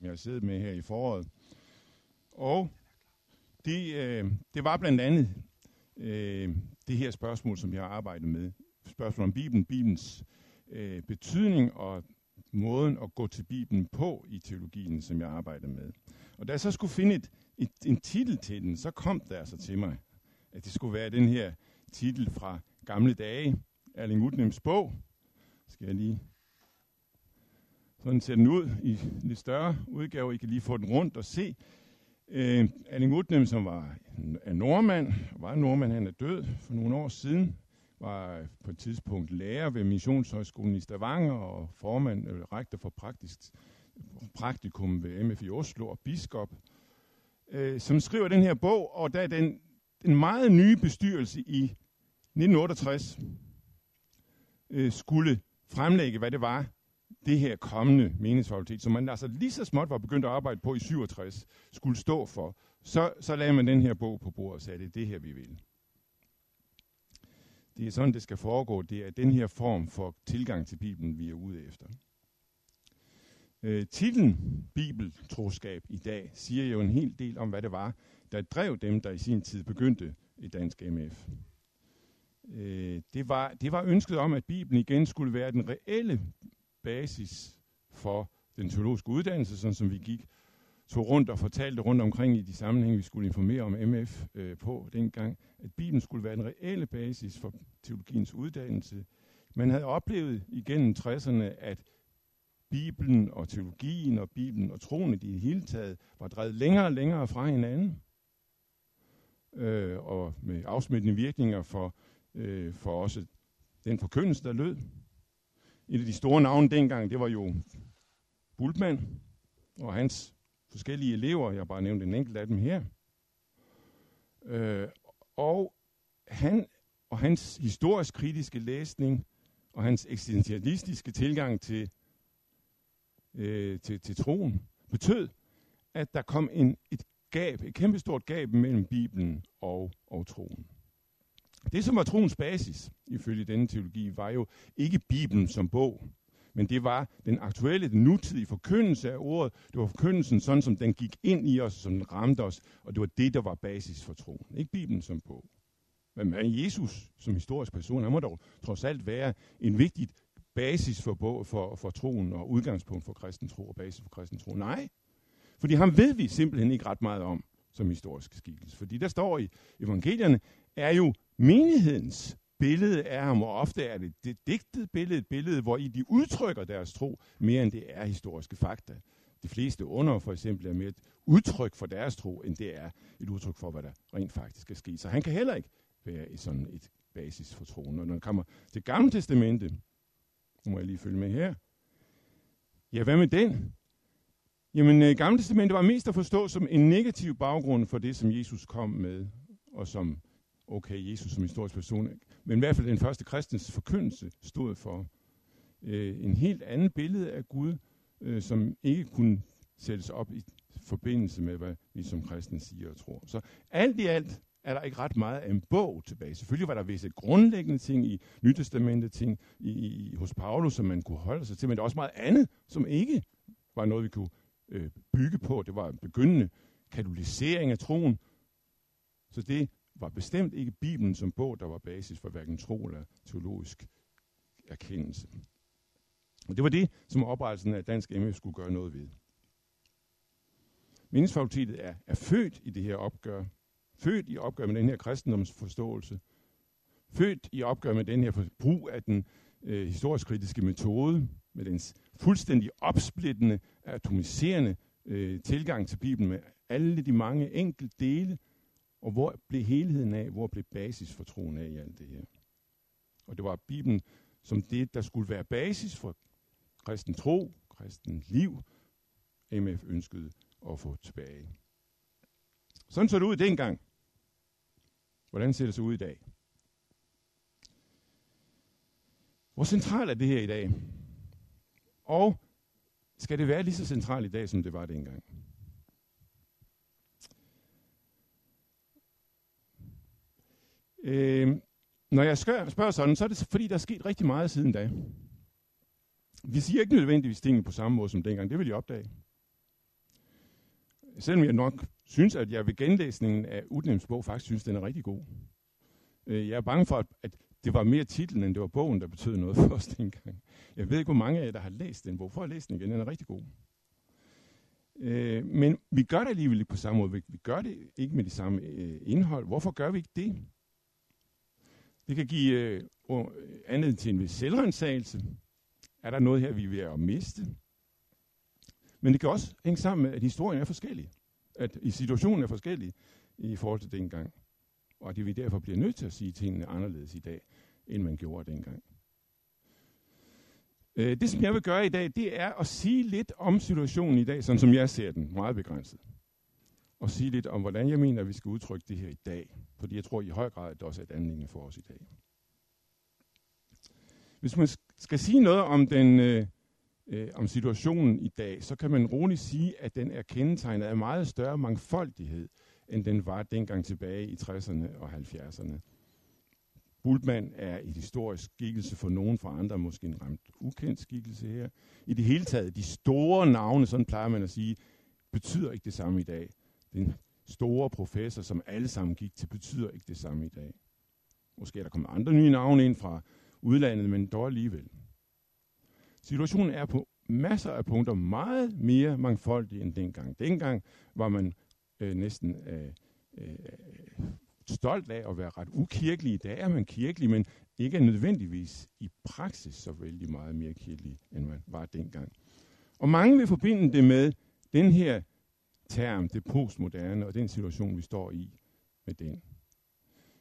jeg har siddet med her i foråret. Og det, øh, det var blandt andet øh, det her spørgsmål, som jeg har arbejdet med. Spørgsmålet om Bibelen, Bibelens øh, betydning og måden at gå til Bibelen på i teologien, som jeg arbejder med. Og da jeg så skulle finde et, et, en titel til den, så kom det altså til mig, at det skulle være den her titel fra gamle dage, Erling Utnems bog. Skal jeg lige sådan ser den ud i lidt større udgave. I kan lige få den rundt og se. Øh, Erling Utnem, som var en nordmand, var nordmand, han er død for nogle år siden, var på et tidspunkt lærer ved Missionshøjskolen i Stavanger og formand, eller rektor for praktisk, praktikum ved MF i Oslo og biskop, øh, som skriver den her bog, og da den, den meget nye bestyrelse i 1968 øh, skulle fremlægge, hvad det var, det her kommende meningsfakultet, som man altså lige så småt var begyndt at arbejde på i 67, skulle stå for, så, så lagde man den her bog på bordet og sagde, det er det her, vi vil. Det er sådan, det skal foregå. Det er den her form for tilgang til Bibelen, vi er ude efter. Øh, titlen Bibeltroskab i dag siger jo en hel del om, hvad det var, der drev dem, der i sin tid begyndte i Dansk MF. Øh, det, var, det var ønsket om, at Bibelen igen skulle være den reelle basis for den teologiske uddannelse, sådan som vi gik tog rundt og fortalte rundt omkring i de sammenhænge, vi skulle informere om MF øh, på dengang, at Bibelen skulle være den reelle basis for teologiens uddannelse. Man havde oplevet igennem 60'erne, at Bibelen og teologien og Bibelen og troen i det hele taget var drevet længere og længere fra hinanden. Øh, og med afsmittende virkninger for, øh, for også den forkyndelse, der lød. Et af de store navne dengang, det var jo Bultmann og hans forskellige elever. Jeg har bare nævnt en enkelt af dem her. Øh, og han og hans historisk kritiske læsning og hans eksistentialistiske tilgang til, øh, til, til troen betød, at der kom en, et gab, et kæmpestort gab mellem Bibelen og, og troen. Det, som var troens basis, ifølge denne teologi, var jo ikke Bibelen som bog, men det var den aktuelle, den nutidige forkyndelse af ordet. Det var forkyndelsen sådan, som den gik ind i os, som den ramte os, og det var det, der var basis for troen. Ikke Bibelen som bog. Men Jesus som historisk person, han må dog trods alt være en vigtig basis for, for, for troen og udgangspunkt for kristen tro og basis for kristen tro. Nej, fordi ham ved vi simpelthen ikke ret meget om som historisk skikkelse. Fordi der står i evangelierne, er jo menighedens billede af ham, og ofte er det det digtede billede, et billede, hvor i de udtrykker deres tro, mere end det er historiske fakta. De fleste under for eksempel er mere et udtryk for deres tro, end det er et udtryk for, hvad der rent faktisk er sket. Så han kan heller ikke være i sådan et basis for troen. Og når det kommer til Gamle Testamente, nu må jeg lige følge med her. Ja, hvad med den? Jamen, øh, Gamle Testamente var mest at forstå som en negativ baggrund for det, som Jesus kom med, og som okay, Jesus som historisk person, men i hvert fald den første kristens forkyndelse stod for øh, en helt anden billede af Gud, øh, som ikke kunne sættes op i forbindelse med, hvad vi som kristne siger og tror. Så alt i alt er der ikke ret meget af en bog tilbage. Selvfølgelig var der visse grundlæggende ting i Nytestamentet, ting i, i, hos Paulus, som man kunne holde sig til, men der er også meget andet, som ikke var noget, vi kunne øh, bygge på. Det var en begyndende katolisering af troen. Så det var bestemt ikke Bibelen som bog, der var basis for hverken tro eller teologisk erkendelse. Og det var det, som oprettelsen af Dansk MF skulle gøre noget ved. Meningsfakultetet er, er født i det her opgør, født i opgør med den her kristendomsforståelse, født i opgør med den her brug af den øh, historisk kritiske metode, med dens fuldstændig opsplittende, atomiserende øh, tilgang til Bibelen, med alle de mange enkelte dele, og hvor blev helheden af? Hvor blev basis for troen af i alt det her? Og det var Bibelen som det, der skulle være basis for kristen tro, kristen liv, MF ønskede at få tilbage. Sådan så det ud dengang. Hvordan ser det så ud i dag? Hvor centralt er det her i dag? Og skal det være lige så centralt i dag, som det var dengang? Øh, når jeg spørger sådan, så er det fordi, der er sket rigtig meget siden da. Vi siger ikke nødvendigvis tingene på samme måde som dengang. Det vil jeg opdage. selvom jeg nok synes, at jeg ved genlæsningen af Udnems bog faktisk synes, den er rigtig god. Øh, jeg er bange for, at det var mere titlen, end det var bogen, der betød noget for os dengang. Jeg ved ikke, hvor mange af jer, der har læst den bog. Prøv at læse den igen, den er rigtig god. Øh, men vi gør det alligevel ikke på samme måde. Vi, vi gør det ikke med det samme øh, indhold. Hvorfor gør vi ikke det? Det kan give øh, andet til en vis selvrensagelse. Er der noget her, vi er ved at miste? Men det kan også hænge sammen med, at historien er forskellig. At i situationen er forskellig i forhold til dengang. Og at vi derfor bliver nødt til at sige tingene anderledes i dag, end man gjorde dengang. Øh, det, som jeg vil gøre i dag, det er at sige lidt om situationen i dag, sådan som jeg ser den, meget begrænset. Og sige lidt om, hvordan jeg mener, at vi skal udtrykke det her i dag. Fordi jeg tror i høj grad, at det også er et anlæggende for os i dag. Hvis man skal sige noget om, den, øh, øh, om situationen i dag, så kan man roligt sige, at den er kendetegnet af meget større mangfoldighed, end den var dengang tilbage i 60'erne og 70'erne. Bultmann er et historisk skikkelse for nogen, for andre måske en ramt ukendt skikkelse her. I det hele taget, de store navne, sådan plejer man at sige, betyder ikke det samme i dag. Den store professor, som alle sammen gik til, betyder ikke det samme i dag. Måske er der kommet andre nye navne ind fra udlandet, men dog alligevel. Situationen er på masser af punkter meget mere mangfoldig end dengang. Dengang var man øh, næsten øh, øh, stolt af at være ret ukirkelig. I dag er man kirkelig, men ikke nødvendigvis i praksis så vældig meget mere kirkelig, end man var dengang. Og mange vil forbinde det med den her term, det postmoderne, og den situation, vi står i med den.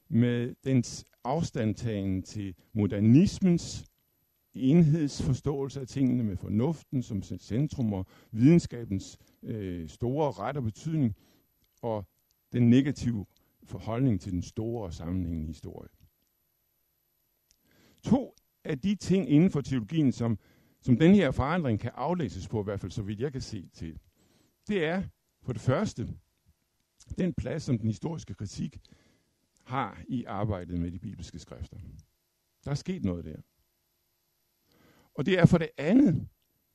Med dens afstandtagen til modernismens enhedsforståelse af tingene, med fornuften som centrum og videnskabens øh, store ret og betydning, og den negative forholdning til den store og sammenhængende historie. To af de ting inden for teologien, som, som den her forandring kan aflæses på, i hvert fald så vidt jeg kan se til, det er for det første den plads, som den historiske kritik har i arbejdet med de bibelske skrifter. Der er sket noget der. Og det er for det andet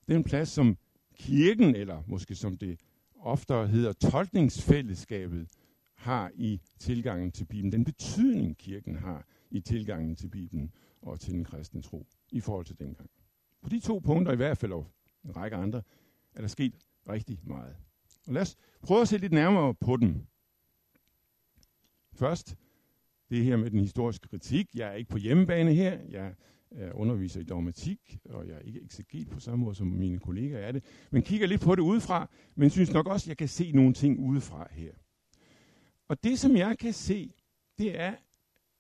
den plads, som kirken, eller måske som det oftere hedder tolkningsfællesskabet, har i tilgangen til Bibelen. Den betydning, kirken har i tilgangen til Bibelen og til den kristne tro i forhold til dengang. På de to punkter i hvert fald, og en række andre, er der sket rigtig meget. Og lad os prøve at se lidt nærmere på den. Først det her med den historiske kritik. Jeg er ikke på hjemmebane her. Jeg jeg underviser i dogmatik, og jeg er ikke ekseget på samme måde som mine kollegaer er det, men kigger lidt på det udefra, men synes nok også, at jeg kan se nogle ting udefra her. Og det, som jeg kan se, det er,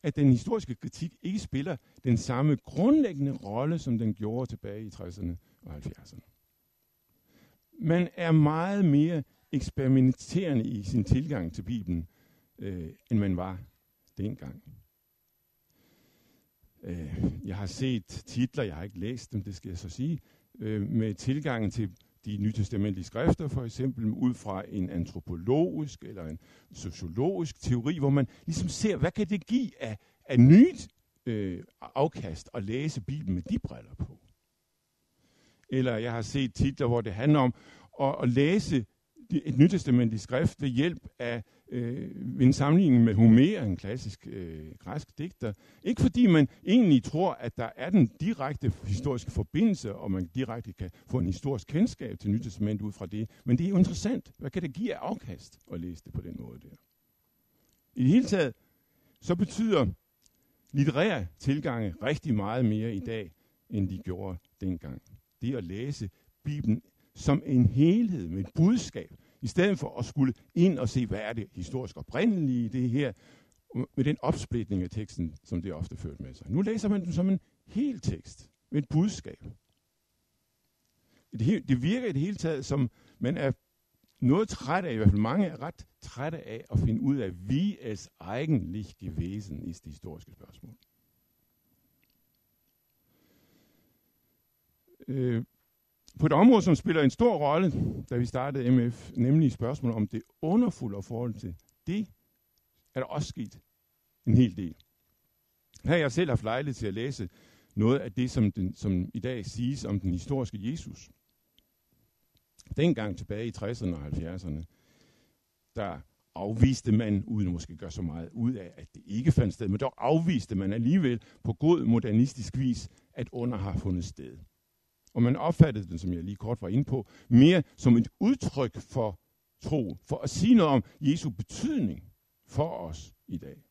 at den historiske kritik ikke spiller den samme grundlæggende rolle, som den gjorde tilbage i 60'erne og 70'erne. Man er meget mere eksperimenterende i sin tilgang til Bibelen, øh, end man var dengang. Øh, jeg har set titler, jeg har ikke læst dem, det skal jeg så sige, øh, med tilgangen til de nytestamentlige skrifter, for eksempel ud fra en antropologisk eller en sociologisk teori, hvor man ligesom ser, hvad kan det give af, af nyt øh, afkast at læse Bibelen med de briller på. Eller jeg har set titler, hvor det handler om at, at læse et nytestamentligt skrift ved hjælp af øh, en sammenligning med Homer, en klassisk øh, græsk digter. Ikke fordi man egentlig tror, at der er den direkte historiske forbindelse, og man direkte kan få en historisk kendskab til nytestamentet ud fra det, men det er jo interessant. Hvad kan det give af afkast at læse det på den måde der? I det hele taget, så betyder litterære tilgange rigtig meget mere i dag, end de gjorde dengang. Det at læse Bibelen som en helhed med et budskab, i stedet for at skulle ind og se, hvad er det historisk oprindelige i det her, med den opsplitning af teksten, som det ofte ført med sig. Nu læser man den som en hel tekst, med et budskab. Det, det virker i det hele taget, som man er noget træt af, i hvert fald mange er ret trætte af at finde ud af, vi es eigentlich gewesen i det historiske spørgsmål. Øh, på et område, som spiller en stor rolle, da vi startede MF, nemlig spørgsmålet om det underfulde forhold til det, er der også sket en hel del. Her har jeg selv haft lejlighed til at læse noget af det, som, den, som i dag siges om den historiske Jesus. Dengang tilbage i 60'erne og 70'erne. der afviste man, uden at måske gøre så meget ud af, at det ikke fandt sted, men dog afviste man alligevel på god modernistisk vis, at under har fundet sted. Og man opfattede den, som jeg lige kort var inde på, mere som et udtryk for tro, for at sige noget om Jesu betydning for os i dag.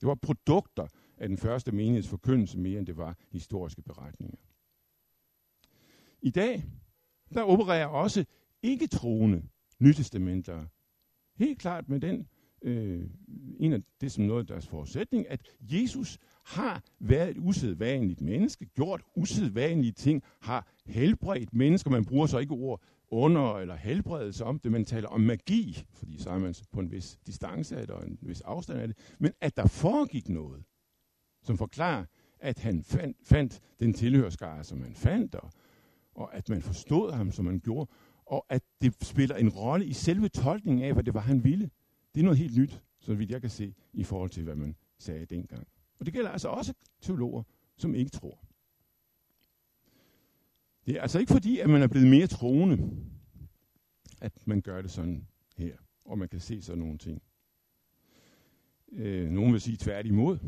Det var produkter af den første menighedsforkyndelse mere, end det var historiske beretninger. I dag, der opererer også ikke-troende nytestamenter helt klart med den, øh, en af det som noget af deres forudsætning, at Jesus har været et usædvanligt menneske, gjort usædvanlige ting, har helbredt mennesker. Man bruger så ikke ord under eller helbredelse om det, man taler om magi, fordi så er man på en vis distance af det og en vis afstand af det, men at der foregik noget, som forklarer, at han fandt, fandt den tilhørskare, som han fandt, og, og at man forstod ham, som man gjorde, og at det spiller en rolle i selve tolkningen af, hvad det var, han ville. Det er noget helt nyt, så vidt jeg kan se, i forhold til, hvad man sagde dengang. Og det gælder altså også teologer, som ikke tror. Det er altså ikke fordi, at man er blevet mere troende, at man gør det sådan her, og man kan se sådan nogle ting. Øh, nogen vil sige tværtimod.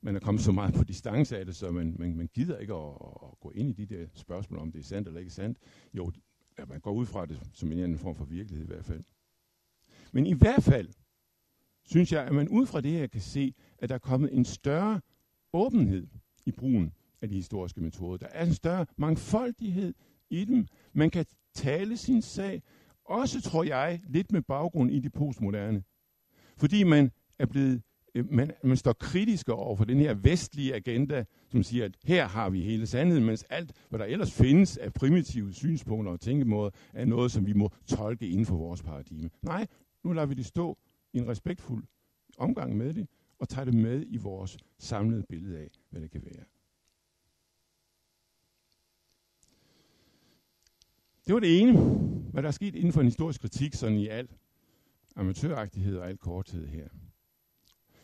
Man er kommet så meget på distance af det, så man, man, man gider ikke at, at gå ind i de der spørgsmål, om det er sandt eller ikke sandt. Jo, ja, man går ud fra det som en anden form for virkelighed i hvert fald. Men i hvert fald synes jeg, at man ud fra det her kan se, at der er kommet en større åbenhed i brugen af de historiske metoder. Der er en større mangfoldighed i dem. Man kan tale sin sag, også tror jeg, lidt med baggrund i det postmoderne. Fordi man er blevet øh, man, man står kritisk over for den her vestlige agenda, som siger, at her har vi hele sandheden, mens alt, hvad der ellers findes af primitive synspunkter og tænkemåder, er noget, som vi må tolke inden for vores paradigme. Nej, nu lader vi det stå i en respektfuld omgang med det, og tager det med i vores samlede billede af, hvad det kan være. Det var det ene, hvad der er sket inden for en historisk kritik, sådan i al amatøragtighed og al korthed her.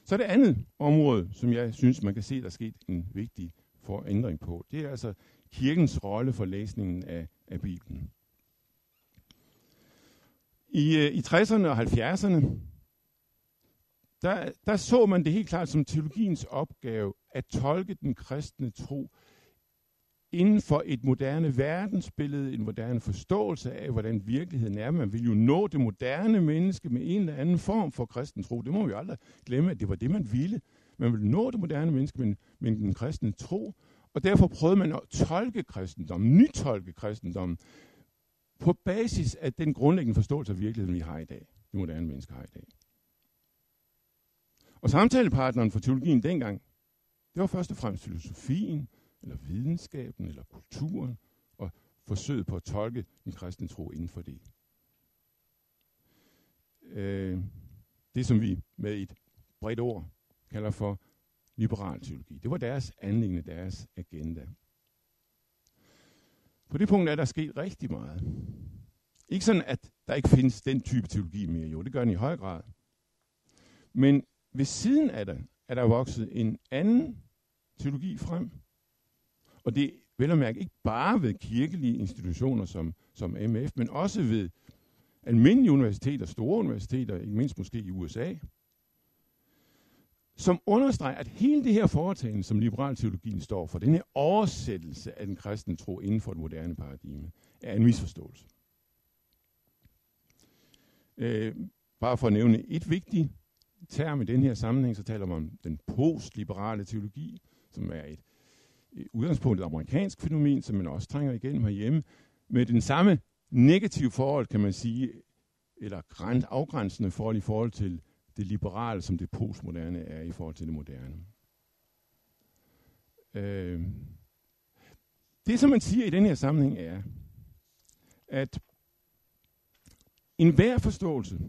Så det andet område, som jeg synes, man kan se, der er sket en vigtig forændring på, det er altså kirkens rolle for læsningen af, af Bibelen. I, øh, i 60'erne og 70'erne, der, der så man det helt klart som teologiens opgave at tolke den kristne tro inden for et moderne verdensbillede, en moderne forståelse af, hvordan virkeligheden er. Man vil jo nå det moderne menneske med en eller anden form for kristen tro. Det må vi aldrig glemme, at det var det, man ville. Man ville nå det moderne menneske med, med den kristne tro, og derfor prøvede man at tolke kristendommen, nytolke kristendommen, på basis af den grundlæggende forståelse af virkeligheden, vi har i dag. de moderne menneske har i dag. Og samtalepartneren for teologien dengang, det var først og fremmest filosofien, eller videnskaben, eller kulturen, og forsøget på at tolke den kristne tro inden for det. Øh, det, som vi med et bredt ord kalder for liberal teologi. Det var deres anlæggende, deres agenda. På det punkt er der sket rigtig meget. Ikke sådan, at der ikke findes den type teologi mere. Jo, det gør den i høj grad. Men ved siden af det er der vokset en anden teologi frem, og det vel at mærke ikke bare ved kirkelige institutioner som, som MF, men også ved almindelige universiteter, store universiteter, ikke mindst måske i USA, som understreger, at hele det her foretagende, som liberal teologien står for, den her oversættelse af den kristne tro inden for et moderne paradigme, er en misforståelse. Øh, bare for at nævne et vigtigt term i den her sammenhæng, så taler man om den postliberale teologi, som er et udgangspunkt et amerikansk fænomen, som man også trænger igennem herhjemme, med den samme negative forhold, kan man sige, eller afgrænsende forhold i forhold til det liberale, som det postmoderne er i forhold til det moderne. Øh, det, som man siger i den her sammenhæng, er, at enhver forståelse,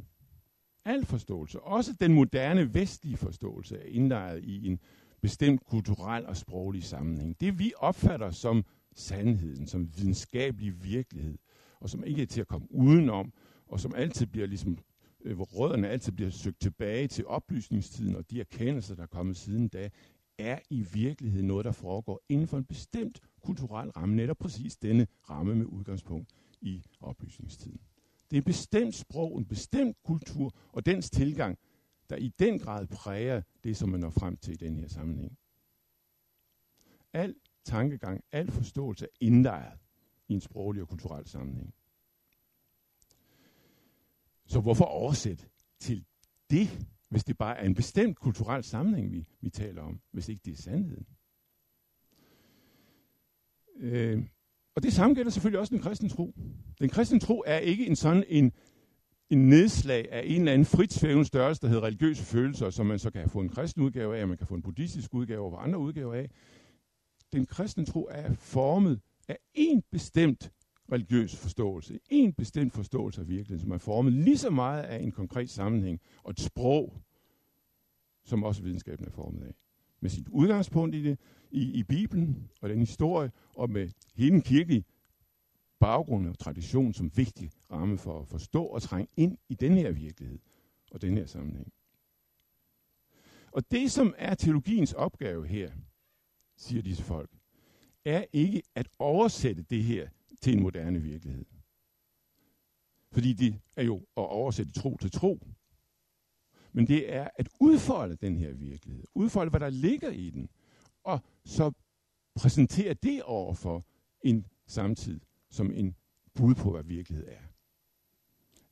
al forståelse, også den moderne vestlige forståelse, er indlejret i en bestemt kulturel og sproglig sammenhæng. Det vi opfatter som sandheden, som videnskabelig virkelighed, og som ikke er til at komme udenom, og som altid bliver ligesom, øh, hvor rødderne altid bliver søgt tilbage til oplysningstiden, og de erkendelser, der er kommet siden da, er i virkeligheden noget, der foregår inden for en bestemt kulturel ramme, netop præcis denne ramme med udgangspunkt i oplysningstiden. Det er et bestemt sprog, en bestemt kultur og dens tilgang, der i den grad præger det, som man når frem til i den her sammenhæng. Al tankegang, al forståelse er indlejret i en sproglig og kulturel sammenhæng. Så hvorfor oversætte til det, hvis det bare er en bestemt kulturel sammenhæng, vi, vi taler om, hvis ikke det er sandheden? Øh, og det samme gælder selvfølgelig også den kristne tro. Den kristne tro er ikke en sådan en, en nedslag af en eller anden fritsvævende størrelse, der hedder religiøse følelser, som man så kan få en kristen udgave af, man kan få en buddhistisk udgave og andre udgaver af. Den kristne tro er formet af en bestemt religiøs forståelse, en bestemt forståelse af virkeligheden, som er formet lige så meget af en konkret sammenhæng og et sprog, som også videnskaben er formet af. Med sit udgangspunkt i det, i, i Bibelen og den historie, og med hele den kirkelige baggrund og tradition som vigtig ramme for at forstå og trænge ind i den her virkelighed og den her sammenhæng. Og det, som er teologiens opgave her, siger disse folk, er ikke at oversætte det her til en moderne virkelighed. Fordi det er jo at oversætte tro til tro. Men det er at udfolde den her virkelighed. Udfolde, hvad der ligger i den. Og så præsentere det over for en samtid som en bud på, hvad virkelighed er.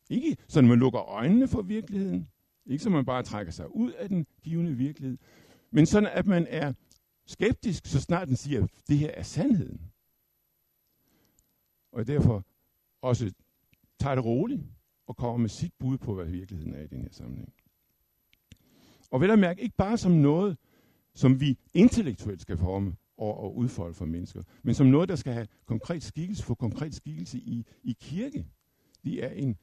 Ikke så man lukker øjnene for virkeligheden. Ikke så man bare trækker sig ud af den givende virkelighed. Men sådan, at man er skeptisk, så snart den siger, at det her er sandheden. Og derfor også tager det roligt og kommer med sit bud på, hvad virkeligheden er i den her sammenhæng. Og vel at mærke, ikke bare som noget, som vi intellektuelt skal forme og, og udfolde for mennesker, men som noget, der skal have konkret skikkelse, få konkret skikkelse i, i kirke. Det er en,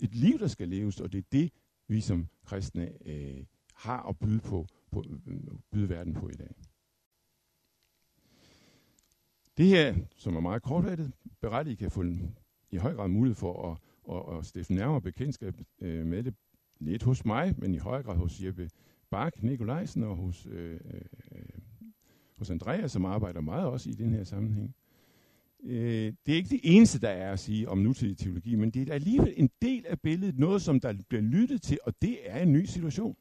et liv, der skal leves, og det er det, vi som kristne øh, har at byde, på, på, øh, byde verden på i dag. Det her, som er meget kortfattet, berettigt kan få i høj grad mulighed for at, at, at stifte nærmere bekendtskab øh, med det. Lidt hos mig, men i høj grad hos Jeppe Bak Nikolajsen og hos, øh, øh, hos Andreas, som arbejder meget også i den her sammenhæng. Øh, det er ikke det eneste, der er at sige om nutidig teologi, men det er alligevel en del af billedet, noget som der bliver lyttet til, og det er en ny situation.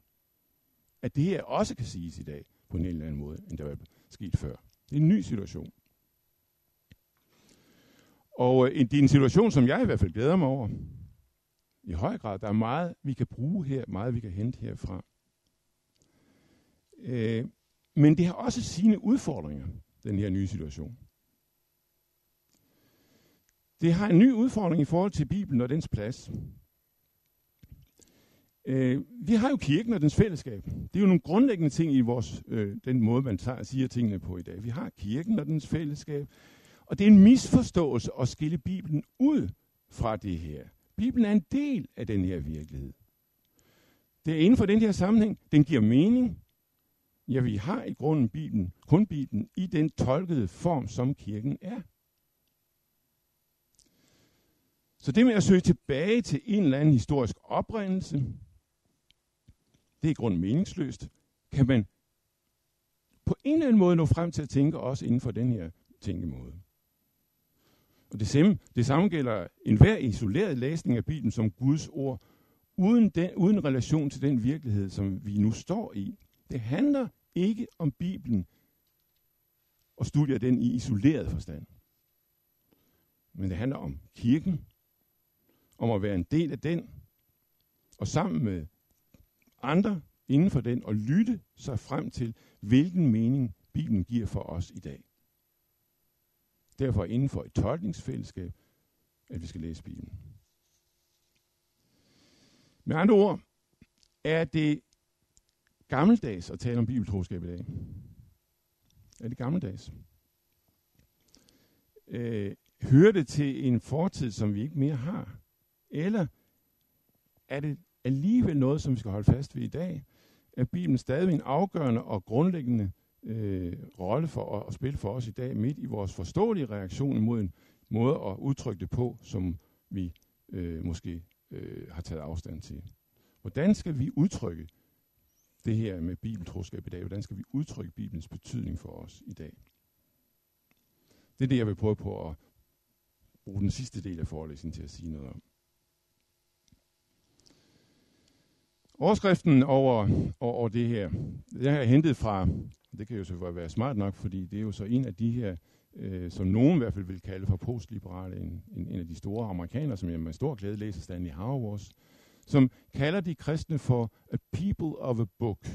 At det her også kan siges i dag på en helt anden måde, end der var sket før. Det er en ny situation. Og øh, det er en situation, som jeg i hvert fald glæder mig over. I høj grad. Der er meget, vi kan bruge her, meget vi kan hente herfra. Øh, men det har også sine udfordringer, den her nye situation. Det har en ny udfordring i forhold til Bibelen og dens plads. Øh, vi har jo kirken og dens fællesskab. Det er jo nogle grundlæggende ting i vores, øh, den måde, man tager, siger tingene på i dag. Vi har kirken og dens fællesskab. Og det er en misforståelse at skille Bibelen ud fra det her. Bibelen er en del af den her virkelighed. Det er inden for den her sammenhæng, den giver mening. Ja, vi har i grunden Bibelen, kun Bibelen, i den tolkede form, som kirken er. Så det med at søge tilbage til en eller anden historisk oprindelse, det er i grunden meningsløst. Kan man på en eller anden måde nå frem til at tænke også inden for den her tænkemåde. Og det samme, det samme gælder enhver isoleret læsning af Bibelen som Guds ord, uden, den, uden relation til den virkelighed, som vi nu står i. Det handler ikke om Bibelen og studier den i isoleret forstand. Men det handler om kirken, om at være en del af den, og sammen med andre inden for den, og lytte sig frem til, hvilken mening Bibelen giver for os i dag. Derfor inden for et tolkningsfællesskab, at vi skal læse Bibelen. Med andre ord er det gammeldags at tale om bibeltroskab i dag. Er det gammeldags? Øh, hører det til en fortid, som vi ikke mere har? Eller er det alligevel noget, som vi skal holde fast ved i dag? Er Bibelen stadig en afgørende og grundlæggende øh, rolle for at, at spille for os i dag, midt i vores forståelige reaktion mod en måde at udtrykke det på, som vi øh, måske øh, har taget afstand til. Hvordan skal vi udtrykke det her med bibeltroskab i dag? Hvordan skal vi udtrykke Bibelens betydning for os i dag? Det er det, jeg vil prøve på at bruge den sidste del af forelæsningen til at sige noget om. Overskriften over, over, over det her, jeg har hentet fra, det kan jo så være smart nok, fordi det er jo så en af de her, øh, som nogen i hvert fald vil kalde for postliberale, en, en, en af de store amerikanere, som jeg med stor glæde læser Stanley Hauerwas, som kalder de kristne for a people of a book.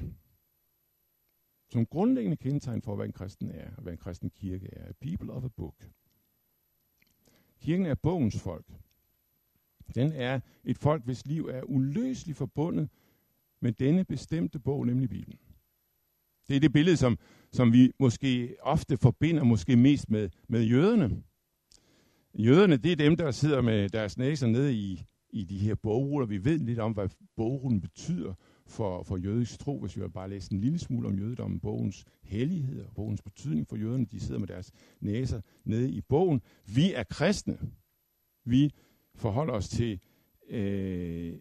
Som grundlæggende kendetegn for, hvad en kristen er, og hvad en kristen kirke er. A people of a book. Kirken er bogens folk. Den er et folk, hvis liv er uløseligt forbundet med denne bestemte bog, nemlig Bibelen. Det er det billede, som, som vi måske ofte forbinder måske mest med, med jøderne. Jøderne, det er dem, der sidder med deres næser nede i, i de her bogruller. Vi ved lidt om, hvad bogrullen betyder for, for jødisk tro, hvis vi har bare læst en lille smule om jødedommen, bogens hellighed og bogens betydning for jøderne. De sidder med deres næser nede i bogen. Vi er kristne. Vi forholder os til øh,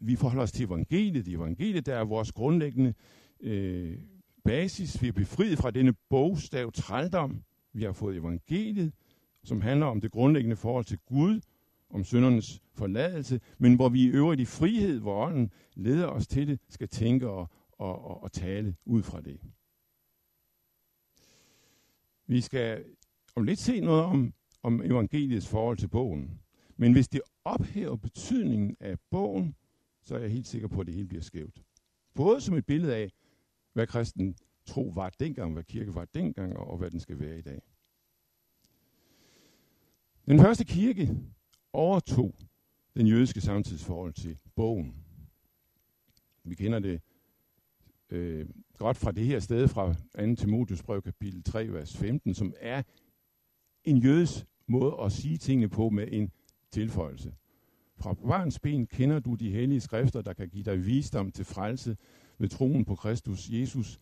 vi forholder os til evangeliet. Det evangeliet, der er vores grundlæggende øh, basis. Vi er befriet fra denne bogstav trældom. Vi har fået evangeliet, som handler om det grundlæggende forhold til Gud, om syndernes forladelse, men hvor vi i øvrigt i frihed, hvor ånden leder os til det, skal tænke og, og, og, og tale ud fra det. Vi skal om lidt se noget om, om evangeliets forhold til bogen. Men hvis det ophæver betydningen af bogen, så er jeg helt sikker på, at det hele bliver skævt. Både som et billede af, hvad kristen tro var dengang, hvad kirke var dengang, og hvad den skal være i dag. Den første kirke overtog den jødiske samtidsforhold til bogen. Vi kender det øh, godt fra det her sted fra 2. Timotius brev kapitel 3, vers 15, som er en jødes måde at sige tingene på med en tilføjelse. Fra barns ben kender du de hellige skrifter, der kan give dig visdom til frelse ved troen på Kristus Jesus.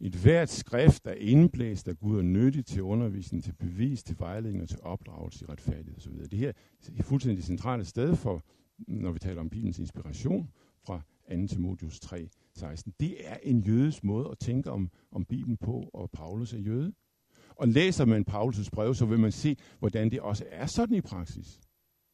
Et hvert skrift er indblæst af Gud og nyttigt til undervisning, til bevis, til vejledning og til opdragelse i retfærdighed osv. Det her er fuldstændig centrale sted for, når vi taler om Bibelens inspiration fra 2. Timotheus 3, 16. Det er en jødes måde at tænke om, om Bibelen på, og Paulus er jøde. Og læser man Paulus' brev, så vil man se, hvordan det også er sådan i praksis.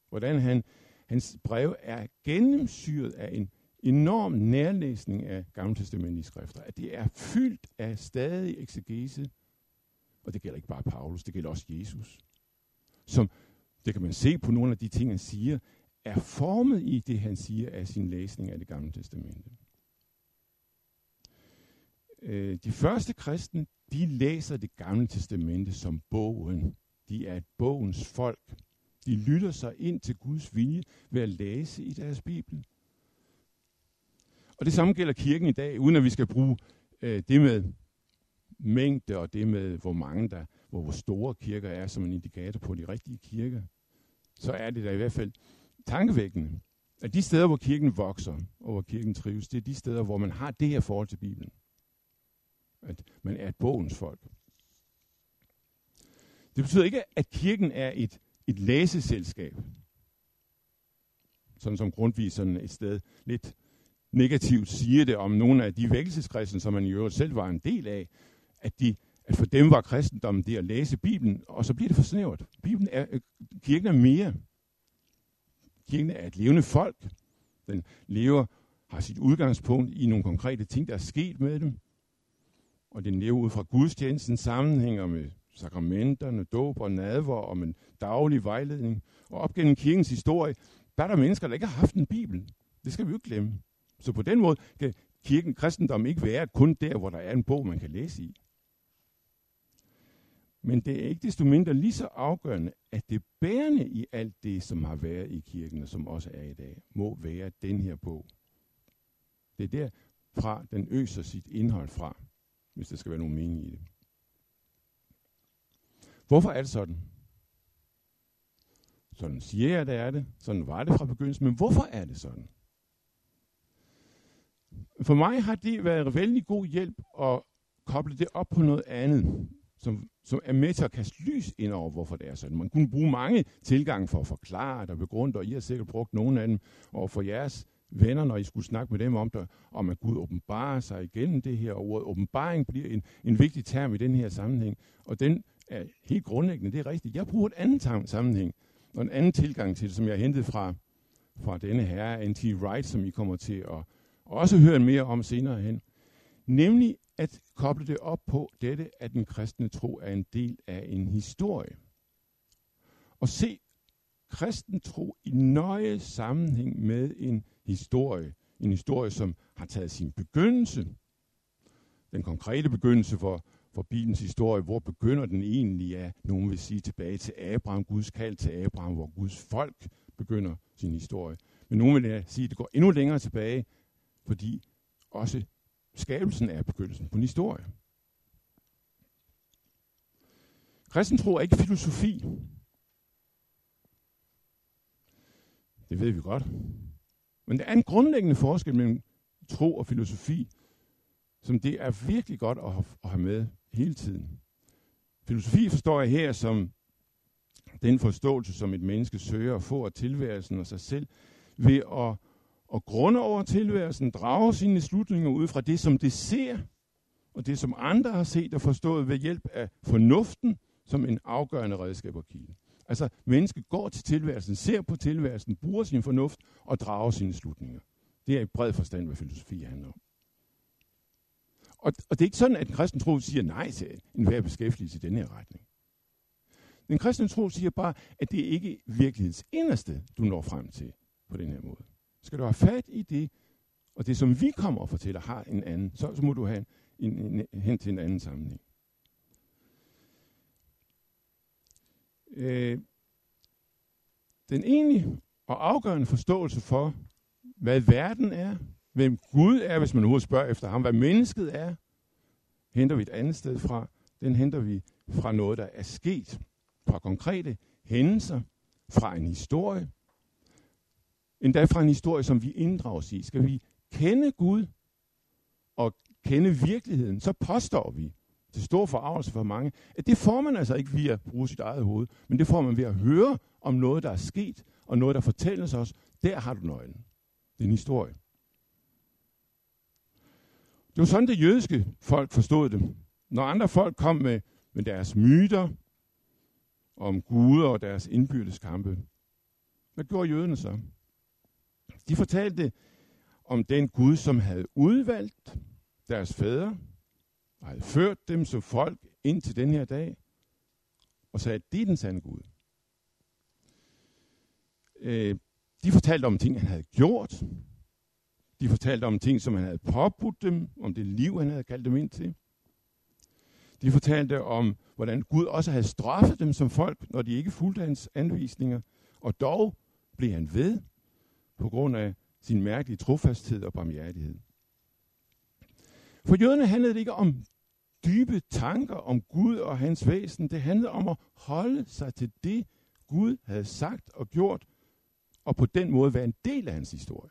Hvordan han, hans brev er gennemsyret af en enorm nærlæsning af gammeltestamentlige skrifter. At det er fyldt af stadig eksegese. Og det gælder ikke bare Paulus, det gælder også Jesus. Som, det kan man se på nogle af de ting, han siger, er formet i det, han siger af sin læsning af det gamle testamente. Øh, de første kristne, de læser det gamle testamente som bogen. De er et bogens folk. De lytter sig ind til Guds vilje ved at læse i deres bibel. Og det samme gælder kirken i dag, uden at vi skal bruge øh, det med mængde og det med, hvor mange der, hvor, hvor store kirker er som en indikator på de rigtige kirker, så er det da i hvert fald tankevækkende, at de steder, hvor kirken vokser og hvor kirken trives, det er de steder, hvor man har det her forhold til Bibelen. At man er et bogens folk. Det betyder ikke, at kirken er et, et læseselskab. Sådan som Grundtvig sådan et sted lidt negativt siger det om nogle af de vækkelseskristne, som man i øvrigt selv var en del af, at, de, at for dem var kristendommen det at læse Bibelen, og så bliver det for snævert. Bibelen er, øh, kirken er mere. Kirken er et levende folk. Den lever, har sit udgangspunkt i nogle konkrete ting, der er sket med dem. Og den lever ud fra gudstjenesten, sammenhænger med sakramenterne, dåb og nadver og en daglig vejledning. Og op gennem kirkens historie, der er der mennesker, der ikke har haft en bibel. Det skal vi jo ikke glemme. Så på den måde kan kirken, kristendom ikke være kun der, hvor der er en bog, man kan læse i. Men det er ikke desto mindre lige så afgørende, at det bærende i alt det, som har været i kirken, og som også er i dag, må være den her bog. Det er derfra, den øser sit indhold fra, hvis der skal være nogen mening i det. Hvorfor er det sådan? Sådan siger jeg, det er det. Sådan var det fra begyndelsen. Men hvorfor er det sådan? For mig har det været vældig god hjælp at koble det op på noget andet, som, som er med til at kaste lys ind over, hvorfor det er sådan. Man kunne bruge mange tilgange for at forklare det og begrunde, og I har sikkert brugt nogle af dem over for jeres venner, når I skulle snakke med dem om det, om at Gud åbenbarer sig igennem det her, og ordet åbenbaring bliver en, en vigtig term i den her sammenhæng, og den er helt grundlæggende, det er rigtigt. Jeg bruger et andet sammenhæng, og en anden tilgang til det, som jeg har hentet fra, fra denne herre, N.T. Wright, som I kommer til at også høre mere om senere hen. Nemlig at koble det op på dette, at den kristne tro er en del af en historie. Og se kristen tro i nøje sammenhæng med en historie. En historie, som har taget sin begyndelse. Den konkrete begyndelse for, for Bibelens historie, hvor begynder den egentlig af, nogen vil sige tilbage til Abraham, Guds kald til Abraham, hvor Guds folk begynder sin historie. Men nogen vil sige, at det går endnu længere tilbage, fordi også skabelsen er begyndelsen på en historie. Kristen tro er ikke filosofi. Det ved vi godt. Men der er en grundlæggende forskel mellem tro og filosofi, som det er virkelig godt at have med hele tiden. Filosofi forstår jeg her som den forståelse, som et menneske søger at få af tilværelsen og sig selv, ved at, og grunde over tilværelsen, drage sine slutninger ud fra det, som det ser, og det, som andre har set og forstået ved hjælp af fornuften, som en afgørende redskab og kilde. Altså, mennesket går til tilværelsen, ser på tilværelsen, bruger sin fornuft og drager sine slutninger. Det er i bred forstand, hvad filosofi handler om. Og, og det er ikke sådan, at den kristen tro siger nej til enhver beskæftigelse i den her retning. Den kristne tro siger bare, at det er ikke virkelighedens inderste, du når frem til på den her måde. Skal du have fat i det, og det som vi kommer og fortæller har en anden, så, så må du have en, en, en, hen til en anden sammenhæng. Øh, den egentlige og afgørende forståelse for, hvad verden er, hvem Gud er, hvis man overhovedet spørger efter ham, hvad mennesket er, henter vi et andet sted fra. Den henter vi fra noget, der er sket, fra konkrete hændelser, fra en historie, endda fra en historie, som vi inddrages i. Skal vi kende Gud og kende virkeligheden, så påstår vi, til stor forarvelse for mange, at det får man altså ikke via at bruge sit eget hoved, men det får man ved at høre om noget, der er sket, og noget, der fortælles os. Der har du nøglen. Det er en historie. Det var sådan, det jødiske folk forstod det. Når andre folk kom med, med deres myter om guder og deres indbyrdes kampe, hvad gjorde jøderne så? De fortalte om den Gud, som havde udvalgt deres fædre, og havde ført dem som folk ind til den her dag, og sagde, at det er den sande Gud. Øh, de fortalte om ting, han havde gjort. De fortalte om ting, som han havde påbudt dem, om det liv, han havde kaldt dem ind til. De fortalte om, hvordan Gud også havde straffet dem som folk, når de ikke fulgte hans anvisninger, og dog blev han ved på grund af sin mærkelige trofasthed og barmhjertighed. For jøderne handlede det ikke om dybe tanker om Gud og hans væsen. Det handlede om at holde sig til det, Gud havde sagt og gjort, og på den måde være en del af hans historie.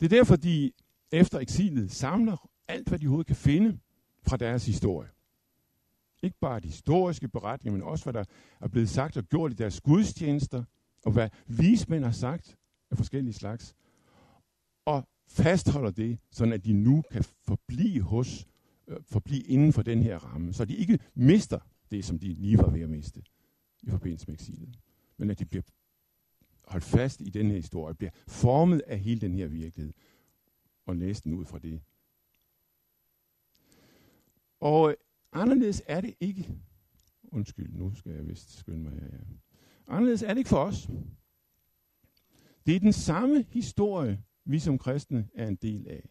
Det er derfor, de efter eksilet samler alt, hvad de overhovedet kan finde fra deres historie. Ikke bare de historiske beretninger, men også hvad der er blevet sagt og gjort i deres gudstjenester, og hvad vismænd har sagt af forskellige slags. Og fastholder det, sådan at de nu kan forblive hos, øh, forblive inden for den her ramme, så de ikke mister det, som de lige var ved at miste i forbindelse med eksilet. Men at de bliver holdt fast i den her historie, bliver formet af hele den her virkelighed, og næsten ud fra det. Og øh, anderledes er det ikke. Undskyld, nu skal jeg vist skynde mig her. Ja. Anderledes er det ikke for os. Det er den samme historie, vi som kristne er en del af.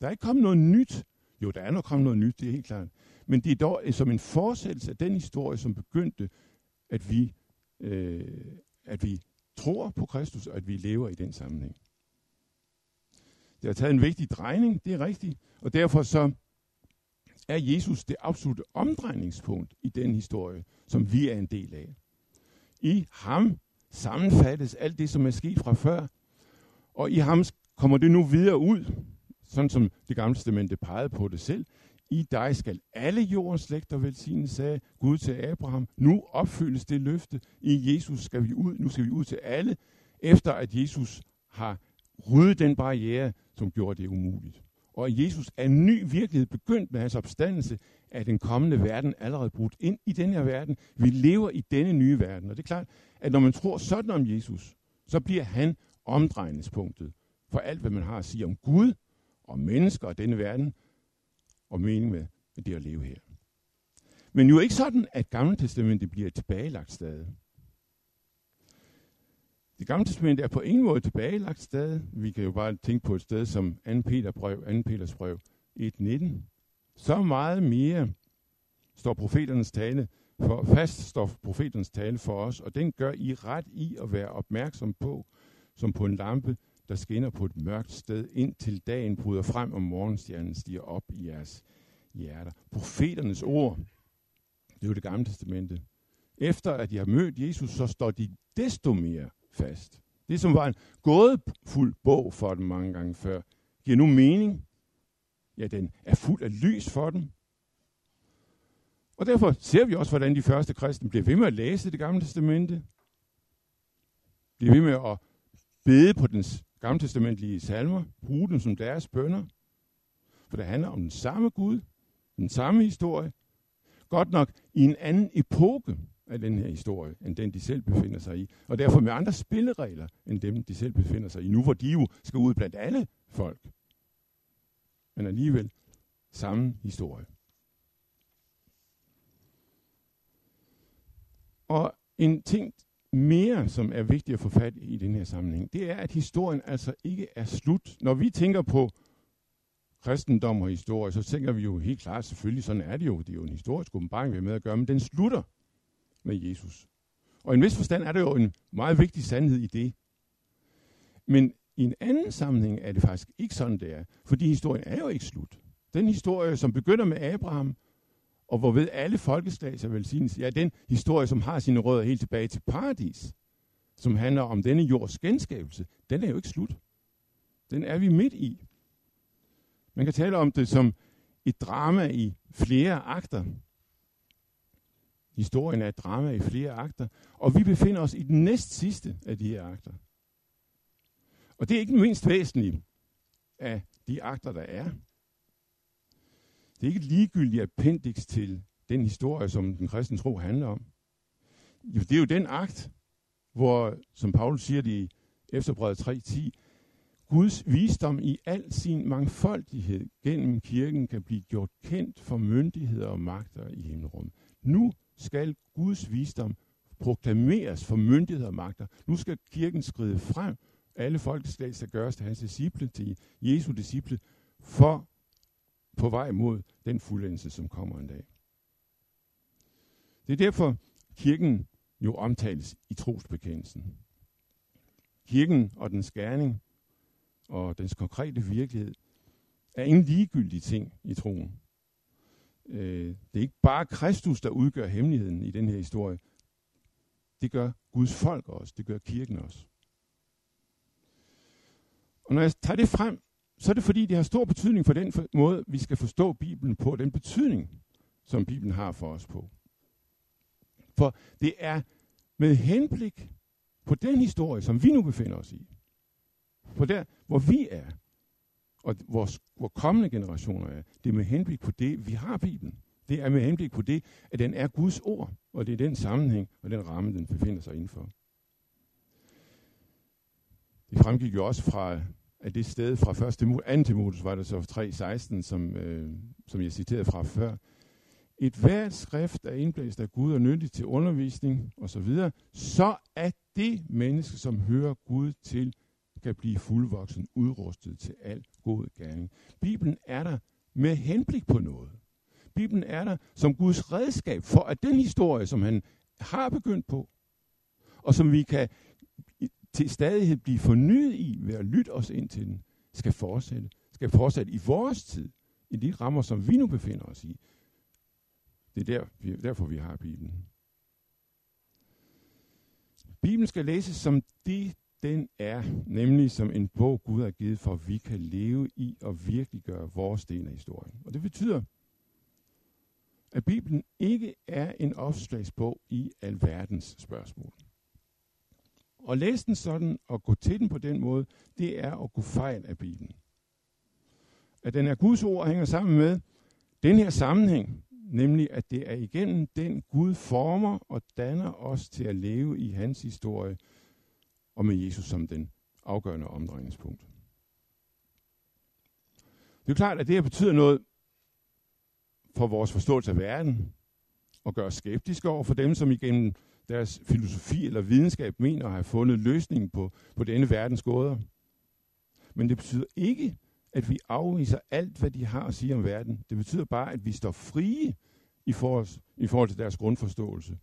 Der er ikke kommet noget nyt. Jo, der er nok kommet noget nyt, det er helt klart. Men det er dog øh, som en fortsættelse af den historie, som begyndte, at vi, øh, at vi tror på Kristus, og at vi lever i den sammenhæng. Det har taget en vigtig drejning, det er rigtigt. Og derfor så er Jesus det absolutte omdrejningspunkt i den historie, som vi er en del af. I ham sammenfattes alt det, som er sket fra før, og i ham kommer det nu videre ud, sådan som det gamle testamente pegede på det selv. I dig skal alle jordens slægter velsignes, sagde Gud til Abraham. Nu opfyldes det løfte. I Jesus skal vi ud. Nu skal vi ud til alle, efter at Jesus har ryddet den barriere, som gjorde det umuligt. Og Jesus er en ny virkelighed begyndt med hans opstandelse er den kommende verden allerede brudt ind i den her verden. Vi lever i denne nye verden. Og det er klart, at når man tror sådan om Jesus, så bliver han omdrejningspunktet for alt, hvad man har at sige om Gud, og mennesker og denne verden, og mening med, med det at leve her. Men jo ikke sådan, at Gamle Testamentet bliver tilbagelagt stadig. Det gamle testament er på ingen måde tilbagelagt stadig. Vi kan jo bare tænke på et sted som 2. Peter brev, 2. Peters brev 1.19. Så meget mere står profeternes tale for, fast står profeternes tale for os, og den gør I ret i at være opmærksom på, som på en lampe, der skinner på et mørkt sted, indtil dagen bryder frem, og morgenstjernen stiger op i jeres hjerter. Profeternes ord, det er jo det gamle testamente. Efter at de har mødt Jesus, så står de desto mere fast. Det, som var en gådefuld bog for dem mange gange før, giver nu mening. Ja, den er fuld af lys for dem. Og derfor ser vi også, hvordan de første kristne bliver ved med at læse det gamle testamente. Bliver ved med at bede på den gamle testamentlige salmer, bruge dem som deres bønder. For det handler om den samme Gud, den samme historie, godt nok i en anden epoke af den her historie, end den de selv befinder sig i. Og derfor med andre spilleregler, end dem de selv befinder sig i. Nu hvor de jo skal ud blandt alle folk. Men alligevel samme historie. Og en ting mere, som er vigtigt at få fat i den her sammenhæng, det er, at historien altså ikke er slut. Når vi tænker på kristendom og historie, så tænker vi jo helt klart, selvfølgelig sådan er det jo. Det er jo en historisk åbenbaring, vi har med at gøre, men den slutter med Jesus. Og i en vis forstand er der jo en meget vigtig sandhed i det. Men i en anden sammenhæng er det faktisk ikke sådan, det er. Fordi historien er jo ikke slut. Den historie, som begynder med Abraham, og hvorved alle folkeslag sig velsignes, ja, den historie, som har sine rødder helt tilbage til paradis, som handler om denne jords genskabelse, den er jo ikke slut. Den er vi midt i. Man kan tale om det som et drama i flere akter. Historien er et drama i flere akter, og vi befinder os i den næst sidste af de her akter. Og det er ikke mindst væsentlige af de akter, der er. Det er ikke et ligegyldigt appendix til den historie, som den kristne tro handler om. Jo, det er jo den akt, hvor, som Paulus siger det i Efterbrevet 3.10, Guds visdom i al sin mangfoldighed gennem kirken kan blive gjort kendt for myndigheder og magter i himmelrummet. Nu skal Guds visdom proklameres for myndigheder og magter. Nu skal kirken skride frem. Alle folkeslag skal gøres til hans disciple, til Jesu disciple, for på vej mod den fuldendelse, som kommer en dag. Det er derfor, kirken jo omtales i trosbekendelsen. Kirken og dens gerning og dens konkrete virkelighed er ingen ligegyldige ting i troen. Øh, det er ikke bare Kristus, der udgør hemmeligheden i den her historie. Det gør Guds folk også. Det gør kirken også. Og når jeg tager det frem, så er det fordi, det har stor betydning for den måde, vi skal forstå Bibelen på, den betydning, som Bibelen har for os på. For det er med henblik på den historie, som vi nu befinder os i, på der, hvor vi er, og vores, hvor kommende generationer er, det er med henblik på det, vi har Bibelen. Det er med henblik på det, at den er Guds ord, og det er den sammenhæng og den ramme, den befinder sig indenfor. Det fremgik jo også fra at det sted fra 1. Timotheus var det så 3.16, som, øh, som jeg citerede fra før. Et hvert skrift er indblæst af Gud og nyttigt til undervisning osv., så, så at det menneske, som hører Gud til, kan blive fuldvoksen, udrustet til al god gerning. Bibelen er der med henblik på noget. Bibelen er der som Guds redskab for, at den historie, som han har begyndt på, og som vi kan til stadighed blive fornyet i ved at lytte os ind til den, skal fortsætte. Skal fortsætte i vores tid, i de rammer, som vi nu befinder os i. Det er der, vi, derfor, vi har Bibelen. Bibelen skal læses som det, den er, nemlig som en bog, Gud har givet, for at vi kan leve i og virkelig gøre vores del af historien. Og det betyder, at Bibelen ikke er en opslagsbog i alverdens spørgsmål. Og læse den sådan og gå til den på den måde, det er at gå fejl af Bibelen. At den er Guds ord hænger sammen med den her sammenhæng, nemlig at det er igennem den Gud former og danner os til at leve i hans historie, og med Jesus som den afgørende omdrejningspunkt. Det er klart, at det her betyder noget for vores forståelse af verden, og gør os skeptiske over for dem, som igennem deres filosofi eller videnskab mener at have fundet løsningen på, på denne verdens gåder. Men det betyder ikke, at vi afviser alt, hvad de har at sige om verden. Det betyder bare, at vi står frie i forhold, i forhold til deres grundforståelse,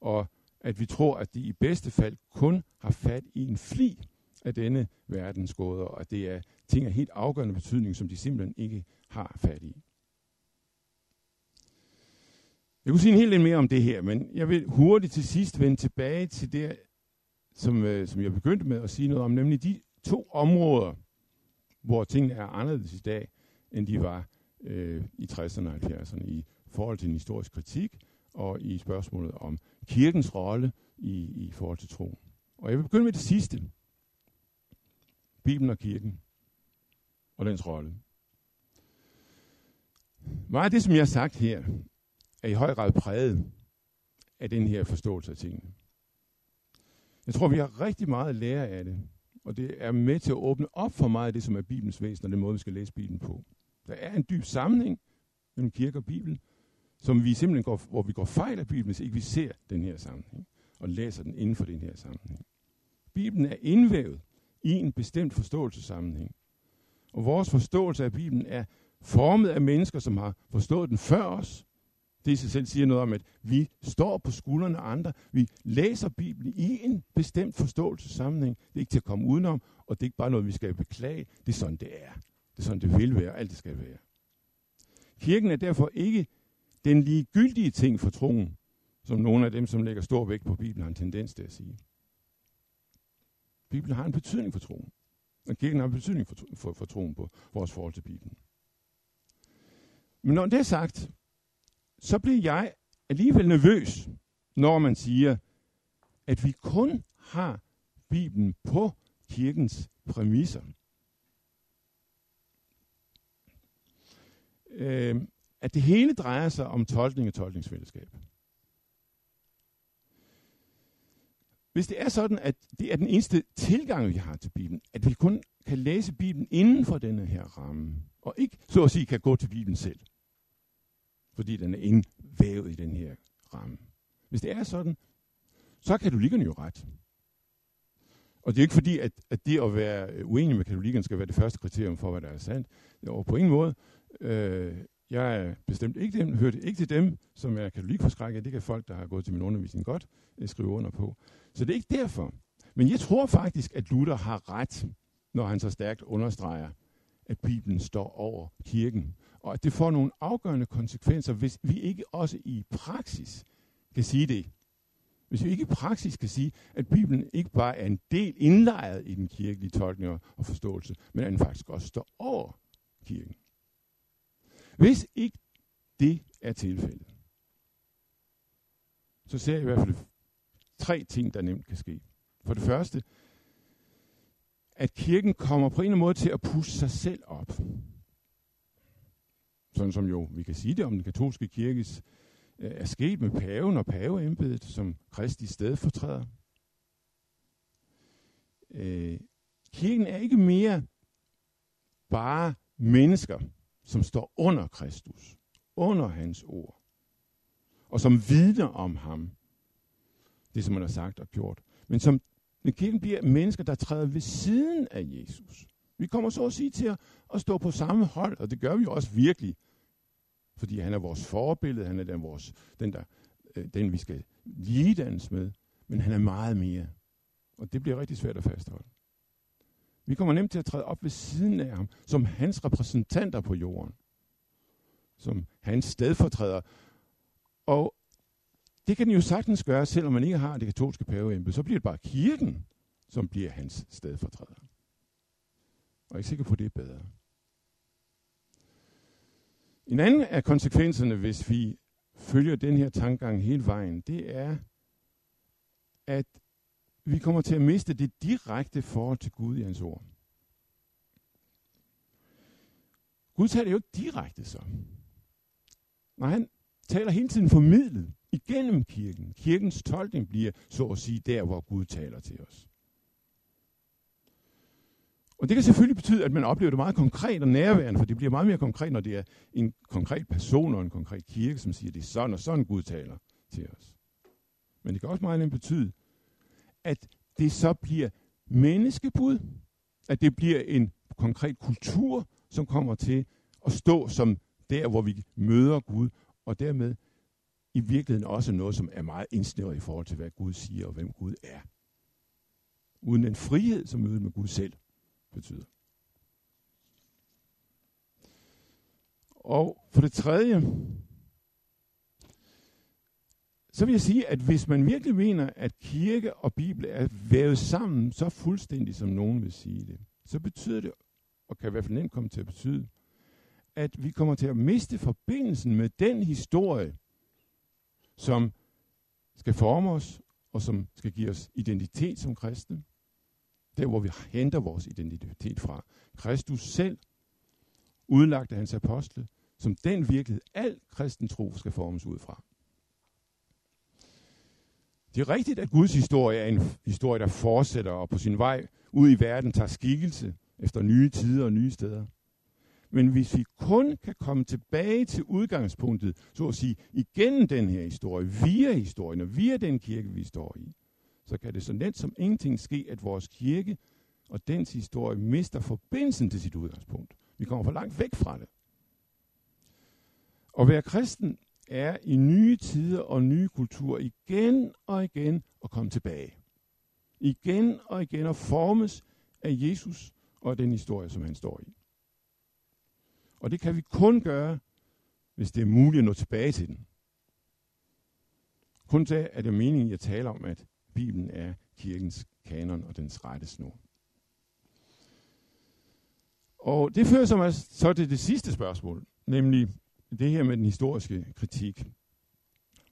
og at vi tror, at de i bedste fald kun har fat i en fli af denne verdens gåder, og at det er ting af helt afgørende betydning, som de simpelthen ikke har fat i. Jeg kunne sige en hel del mere om det her, men jeg vil hurtigt til sidst vende tilbage til det, som, øh, som jeg begyndte med at sige noget om, nemlig de to områder, hvor tingene er anderledes i dag, end de var øh, i 60'erne og 70'erne i forhold til en historisk kritik og i spørgsmålet om kirkens rolle i, i forhold til troen. Og jeg vil begynde med det sidste. Bibelen og kirken og dens rolle. Meget af det, som jeg har sagt her, er i høj grad præget af den her forståelse af tingene. Jeg tror, vi har rigtig meget at lære af det, og det er med til at åbne op for meget af det, som er Bibelens væsen, og den måde, vi skal læse Bibelen på. Der er en dyb sammenhæng mellem kirke og Bibel, som vi simpelthen går, hvor vi går fejl af Bibelen, hvis ikke vi ser den her sammenhæng, og læser den inden for den her sammenhæng. Bibelen er indvævet i en bestemt forståelsessammenhæng. Og vores forståelse af Bibelen er formet af mennesker, som har forstået den før os, det i sig selv siger noget om, at vi står på skuldrene af andre. Vi læser Bibelen i en bestemt forståelsessammenhæng. Det er ikke til at komme udenom, og det er ikke bare noget, vi skal beklage. Det er sådan, det er. Det er sådan, det vil være, alt det skal være. Kirken er derfor ikke den ligegyldige ting for troen, som nogle af dem, som lægger stor vægt på Bibelen, har en tendens til at sige. Bibelen har en betydning for troen. Og kirken har en betydning for, for, for troen på vores forhold til Bibelen. Men når det er sagt, så bliver jeg alligevel nervøs, når man siger, at vi kun har Bibelen på kirkens præmisser. Øh, at det hele drejer sig om tolkning og tolkningsfællesskab. Hvis det er sådan, at det er den eneste tilgang, vi har til Bibelen, at vi kun kan læse Bibelen inden for denne her ramme, og ikke så at sige kan gå til Bibelen selv, fordi den er indvævet i den her ramme. Hvis det er sådan, så er katolikkerne jo ret. Og det er ikke fordi, at, at det at være uenig med katolikkerne skal være det første kriterium for, hvad der er sandt. Og på ingen måde. Øh, jeg er bestemt ikke dem, hørte ikke til dem, som er katolikforskrækket. Det kan folk, der har gået til min undervisning godt, øh, skrive under på. Så det er ikke derfor. Men jeg tror faktisk, at Luther har ret, når han så stærkt understreger, at Bibelen står over kirken og at det får nogle afgørende konsekvenser, hvis vi ikke også i praksis kan sige det. Hvis vi ikke i praksis kan sige, at Bibelen ikke bare er en del indlejret i den kirkelige tolkning og forståelse, men at den faktisk også står over kirken. Hvis ikke det er tilfældet, så ser jeg i hvert fald tre ting, der nemt kan ske. For det første, at kirken kommer på en eller anden måde til at pusse sig selv op. Sådan som jo vi kan sige det om den katolske kirkes, øh, er sket med paven og paveembedet som Kristi stedfortræder. Øh, kirken er ikke mere bare mennesker, som står under Kristus, under hans ord, og som vidner om ham, det som man har sagt og gjort, men som men kirken bliver mennesker, der træder ved siden af Jesus. Vi kommer så at sige til at, at stå på samme hold, og det gør vi jo også virkelig. Fordi han er vores forbillede, han er den, vores, den, der, øh, den vi skal ligedannes med. Men han er meget mere. Og det bliver rigtig svært at fastholde. Vi kommer nemt til at træde op ved siden af ham, som hans repræsentanter på jorden. Som hans stedfortræder. Og det kan den jo sagtens gøre, selvom man ikke har det katolske paveembede. Så bliver det bare kirken, som bliver hans stedfortræder. Og jeg er ikke sikker på, at det er bedre. En anden af konsekvenserne, hvis vi følger den her tankegang hele vejen, det er, at vi kommer til at miste det direkte forhold til Gud i hans ord. Gud taler jo ikke direkte så. Nej, han taler hele tiden formidlet igennem kirken. Kirkens tolkning bliver så at sige der, hvor Gud taler til os. Og det kan selvfølgelig betyde, at man oplever det meget konkret og nærværende, for det bliver meget mere konkret, når det er en konkret person og en konkret kirke, som siger, det er sådan og sådan Gud taler til os. Men det kan også meget nemt betyde, at det så bliver menneskebud, at det bliver en konkret kultur, som kommer til at stå som der, hvor vi møder Gud, og dermed i virkeligheden også noget, som er meget indsnævret i forhold til, hvad Gud siger og hvem Gud er. Uden en frihed, som mødet med Gud selv betyder. Og for det tredje, så vil jeg sige, at hvis man virkelig mener, at kirke og bibel er vævet sammen så fuldstændig, som nogen vil sige det, så betyder det, og kan i hvert fald nemt komme til at betyde, at vi kommer til at miste forbindelsen med den historie, som skal forme os, og som skal give os identitet som kristne. Der, hvor vi henter vores identitet fra. Kristus selv, udlagt af hans apostle, som den virkelighed, al kristen tro skal formes ud fra. Det er rigtigt, at Guds historie er en historie, der fortsætter og på sin vej ud i verden tager skikkelse efter nye tider og nye steder. Men hvis vi kun kan komme tilbage til udgangspunktet, så at sige, igennem den her historie, via historien og via den kirke, vi står i, så kan det så let som ingenting ske, at vores kirke og dens historie mister forbindelsen til sit udgangspunkt. Vi kommer for langt væk fra det. At være kristen er i nye tider og nye kulturer igen og igen at komme tilbage. Igen og igen at formes af Jesus og den historie, som han står i. Og det kan vi kun gøre, hvis det er muligt at nå tilbage til den. Kun da er det meningen, jeg taler om, at Bibelen er kirkens kanon og dens rette snor. Og det fører mig så til det sidste spørgsmål, nemlig det her med den historiske kritik.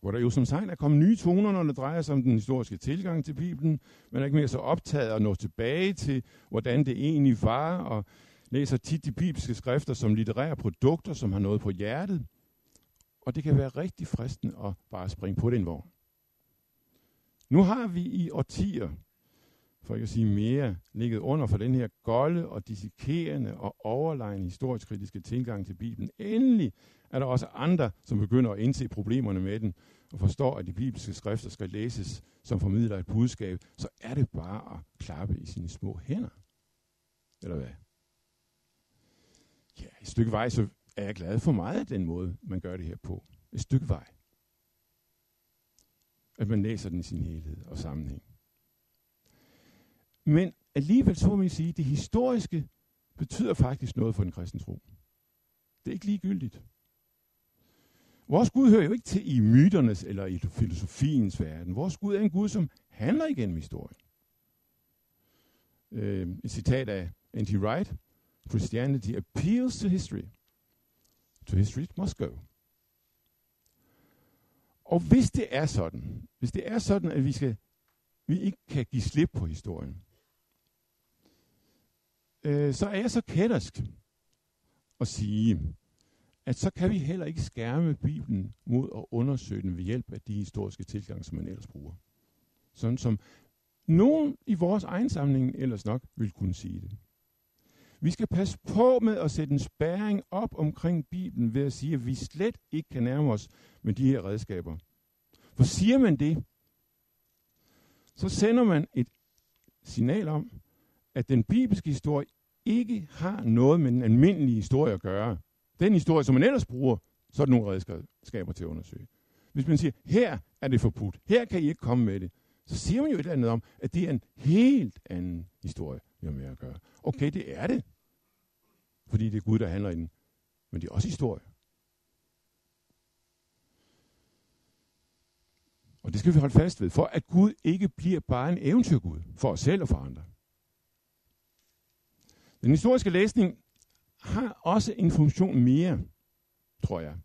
Hvor der jo som sagt er kommet nye toner, når det drejer sig om den historiske tilgang til Bibelen. Man er ikke mere så optaget at nå tilbage til, hvordan det egentlig var, og læser tit de bibelske skrifter som litterære produkter, som har noget på hjertet. Og det kan være rigtig fristende at bare springe på den vogn. Nu har vi i årtier, for ikke at sige mere, ligget under for den her golde og dissekerende og overlegne historisk kritiske tilgang til Bibelen. Endelig er der også andre, som begynder at indse problemerne med den, og forstår, at de bibelske skrifter skal læses som formidler et budskab, så er det bare at klappe i sine små hænder. Eller hvad? Ja, et stykke vej, så er jeg glad for meget af den måde, man gør det her på. Et stykke vej. At man læser den i sin helhed og sammenhæng. Men alligevel så må man sige, at det historiske betyder faktisk noget for den kristne tro. Det er ikke ligegyldigt. Vores Gud hører jo ikke til i myternes eller i filosofiens verden. Vores Gud er en Gud, som handler igennem historien. Øh, et citat af N.T. Wright. Christianity appeals to history. To history it must go. Og hvis det er sådan, hvis det er sådan, at vi, skal, vi ikke kan give slip på historien, øh, så er jeg så kættersk at sige, at så kan vi heller ikke skærme Bibelen mod at undersøge den ved hjælp af de historiske tilgange, som man ellers bruger. Sådan som nogen i vores egen samling ellers nok vil kunne sige det. Vi skal passe på med at sætte en spæring op omkring Bibelen ved at sige, at vi slet ikke kan nærme os med de her redskaber. For siger man det, så sender man et signal om, at den bibelske historie ikke har noget med den almindelige historie at gøre. Den historie, som man ellers bruger, så er det nogle redskaber til at undersøge. Hvis man siger, her er det forbudt, her kan I ikke komme med det, så siger man jo et eller andet om, at det er en helt anden historie, vi har med at gøre. Okay, det er det. Fordi det er Gud, der handler i den. Men det er også historie. Og det skal vi holde fast ved, for at Gud ikke bliver bare en eventyrgud for os selv og for andre. Den historiske læsning har også en funktion mere, tror jeg.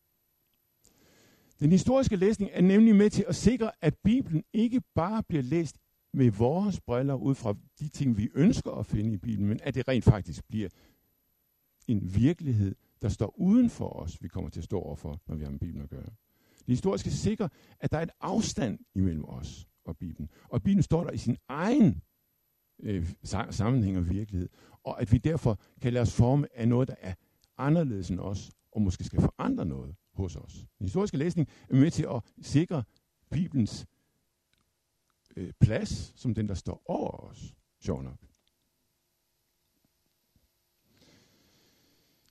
Den historiske læsning er nemlig med til at sikre, at Bibelen ikke bare bliver læst med vores briller ud fra de ting, vi ønsker at finde i Bibelen, men at det rent faktisk bliver en virkelighed, der står uden for os, vi kommer til at stå overfor, når vi har med Bibelen at gøre. Det historiske sikrer, at der er et afstand imellem os og Bibelen. Og Bibelen står der i sin egen øh, sammenhæng og virkelighed, og at vi derfor kan lade os forme af noget, der er anderledes end os, og måske skal forandre noget hos os. Den historiske læsning er med til at sikre Bibelens øh, plads som den, der står over os. Sjov nok.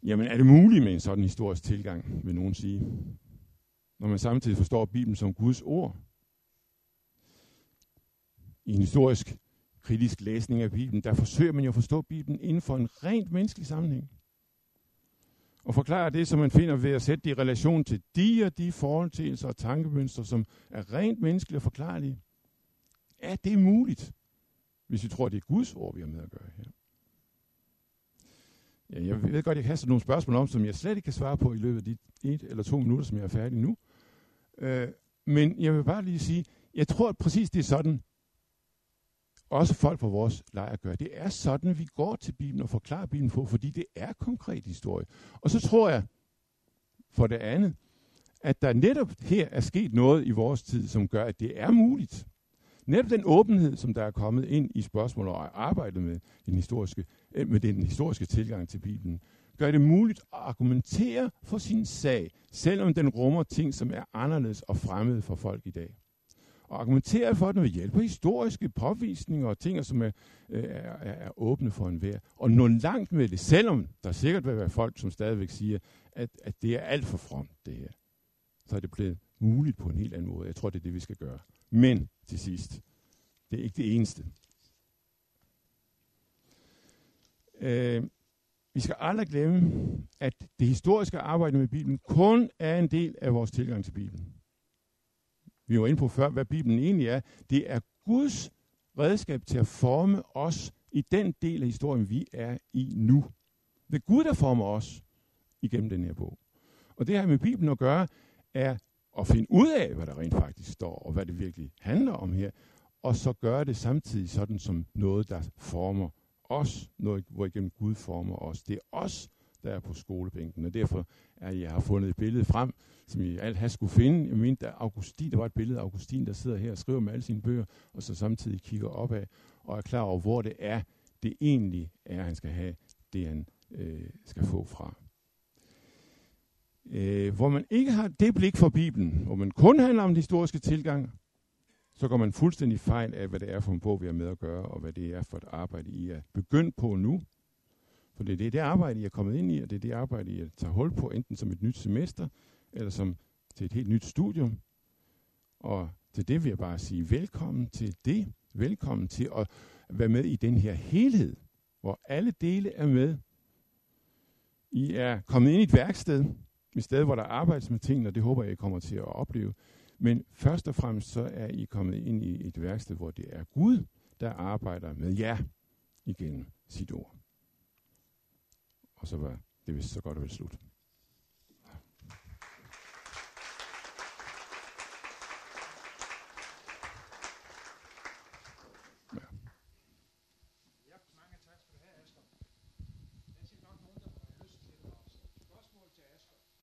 Jamen er det muligt med en sådan historisk tilgang, vil nogen sige, når man samtidig forstår Bibelen som Guds ord? I en historisk kritisk læsning af Bibelen, der forsøger man jo at forstå Bibelen inden for en rent menneskelig sammenhæng. Og forklare det, som man finder ved at sætte det i relation til de og de forholdstilser og tankemønstre, som er rent menneskelige og forklarlige. Er det muligt, hvis vi tror, det er Guds ord, vi har med at gøre her? Ja, jeg ved godt, jeg kaster nogle spørgsmål om, som jeg slet ikke kan svare på i løbet af de et eller to minutter, som jeg er færdig nu. Øh, men jeg vil bare lige sige, jeg tror at præcis det er sådan, også folk på vores lejr gør. Det er sådan, vi går til Bibelen og forklarer Bibelen på, fordi det er konkret historie. Og så tror jeg, for det andet, at der netop her er sket noget i vores tid, som gør, at det er muligt. Netop den åbenhed, som der er kommet ind i spørgsmålet og arbejdet med den historiske, øh, med den historiske tilgang til Bibelen, gør det muligt at argumentere for sin sag, selvom den rummer ting, som er anderledes og fremmede for folk i dag og argumentere for den ved hjælp af historiske påvisninger og ting, som er, øh, er, er åbne for enhver. Og nå langt med det, selvom der sikkert vil være folk, som stadigvæk siger, at, at det er alt for fromt, det her. Så er det blevet muligt på en helt anden måde. Jeg tror, det er det, vi skal gøre. Men til sidst, det er ikke det eneste. Øh, vi skal aldrig glemme, at det historiske arbejde med Bibelen kun er en del af vores tilgang til Bibelen vi var inde på før, hvad Bibelen egentlig er. Det er Guds redskab til at forme os i den del af historien, vi er i nu. Det er Gud, der former os igennem den her bog. Og det her med Bibelen at gøre, er at finde ud af, hvad der rent faktisk står, og hvad det virkelig handler om her, og så gøre det samtidig sådan som noget, der former os, noget, hvor igennem Gud former os. Det er os, der er på skolebænken, og derfor er jeg har fundet et billede frem, som I alt har skulle finde. Jeg mente, der, Augustin, der var et billede af Augustin, der sidder her og skriver med alle sine bøger, og så samtidig kigger opad og er klar over, hvor det er, det egentlig er, han skal have det, han øh, skal få fra. Øh, hvor man ikke har det blik for Bibelen, hvor man kun handler om den historiske tilgang, så går man fuldstændig fejl af, hvad det er for en bog, vi har med at gøre, og hvad det er for et arbejde, I er begyndt på nu. For det er det, det arbejde, I er kommet ind i, og det er det arbejde, I tager hul på, enten som et nyt semester, eller som til et helt nyt studium. Og til det vil jeg bare sige velkommen til det. Velkommen til at være med i den her helhed, hvor alle dele er med. I er kommet ind i et værksted, et sted, hvor der arbejdes med tingene, og det håber jeg, I kommer til at opleve. Men først og fremmest så er I kommet ind i et værksted, hvor det er Gud, der arbejder med jer igennem sit ord. Og så var det vist så godt at være slut.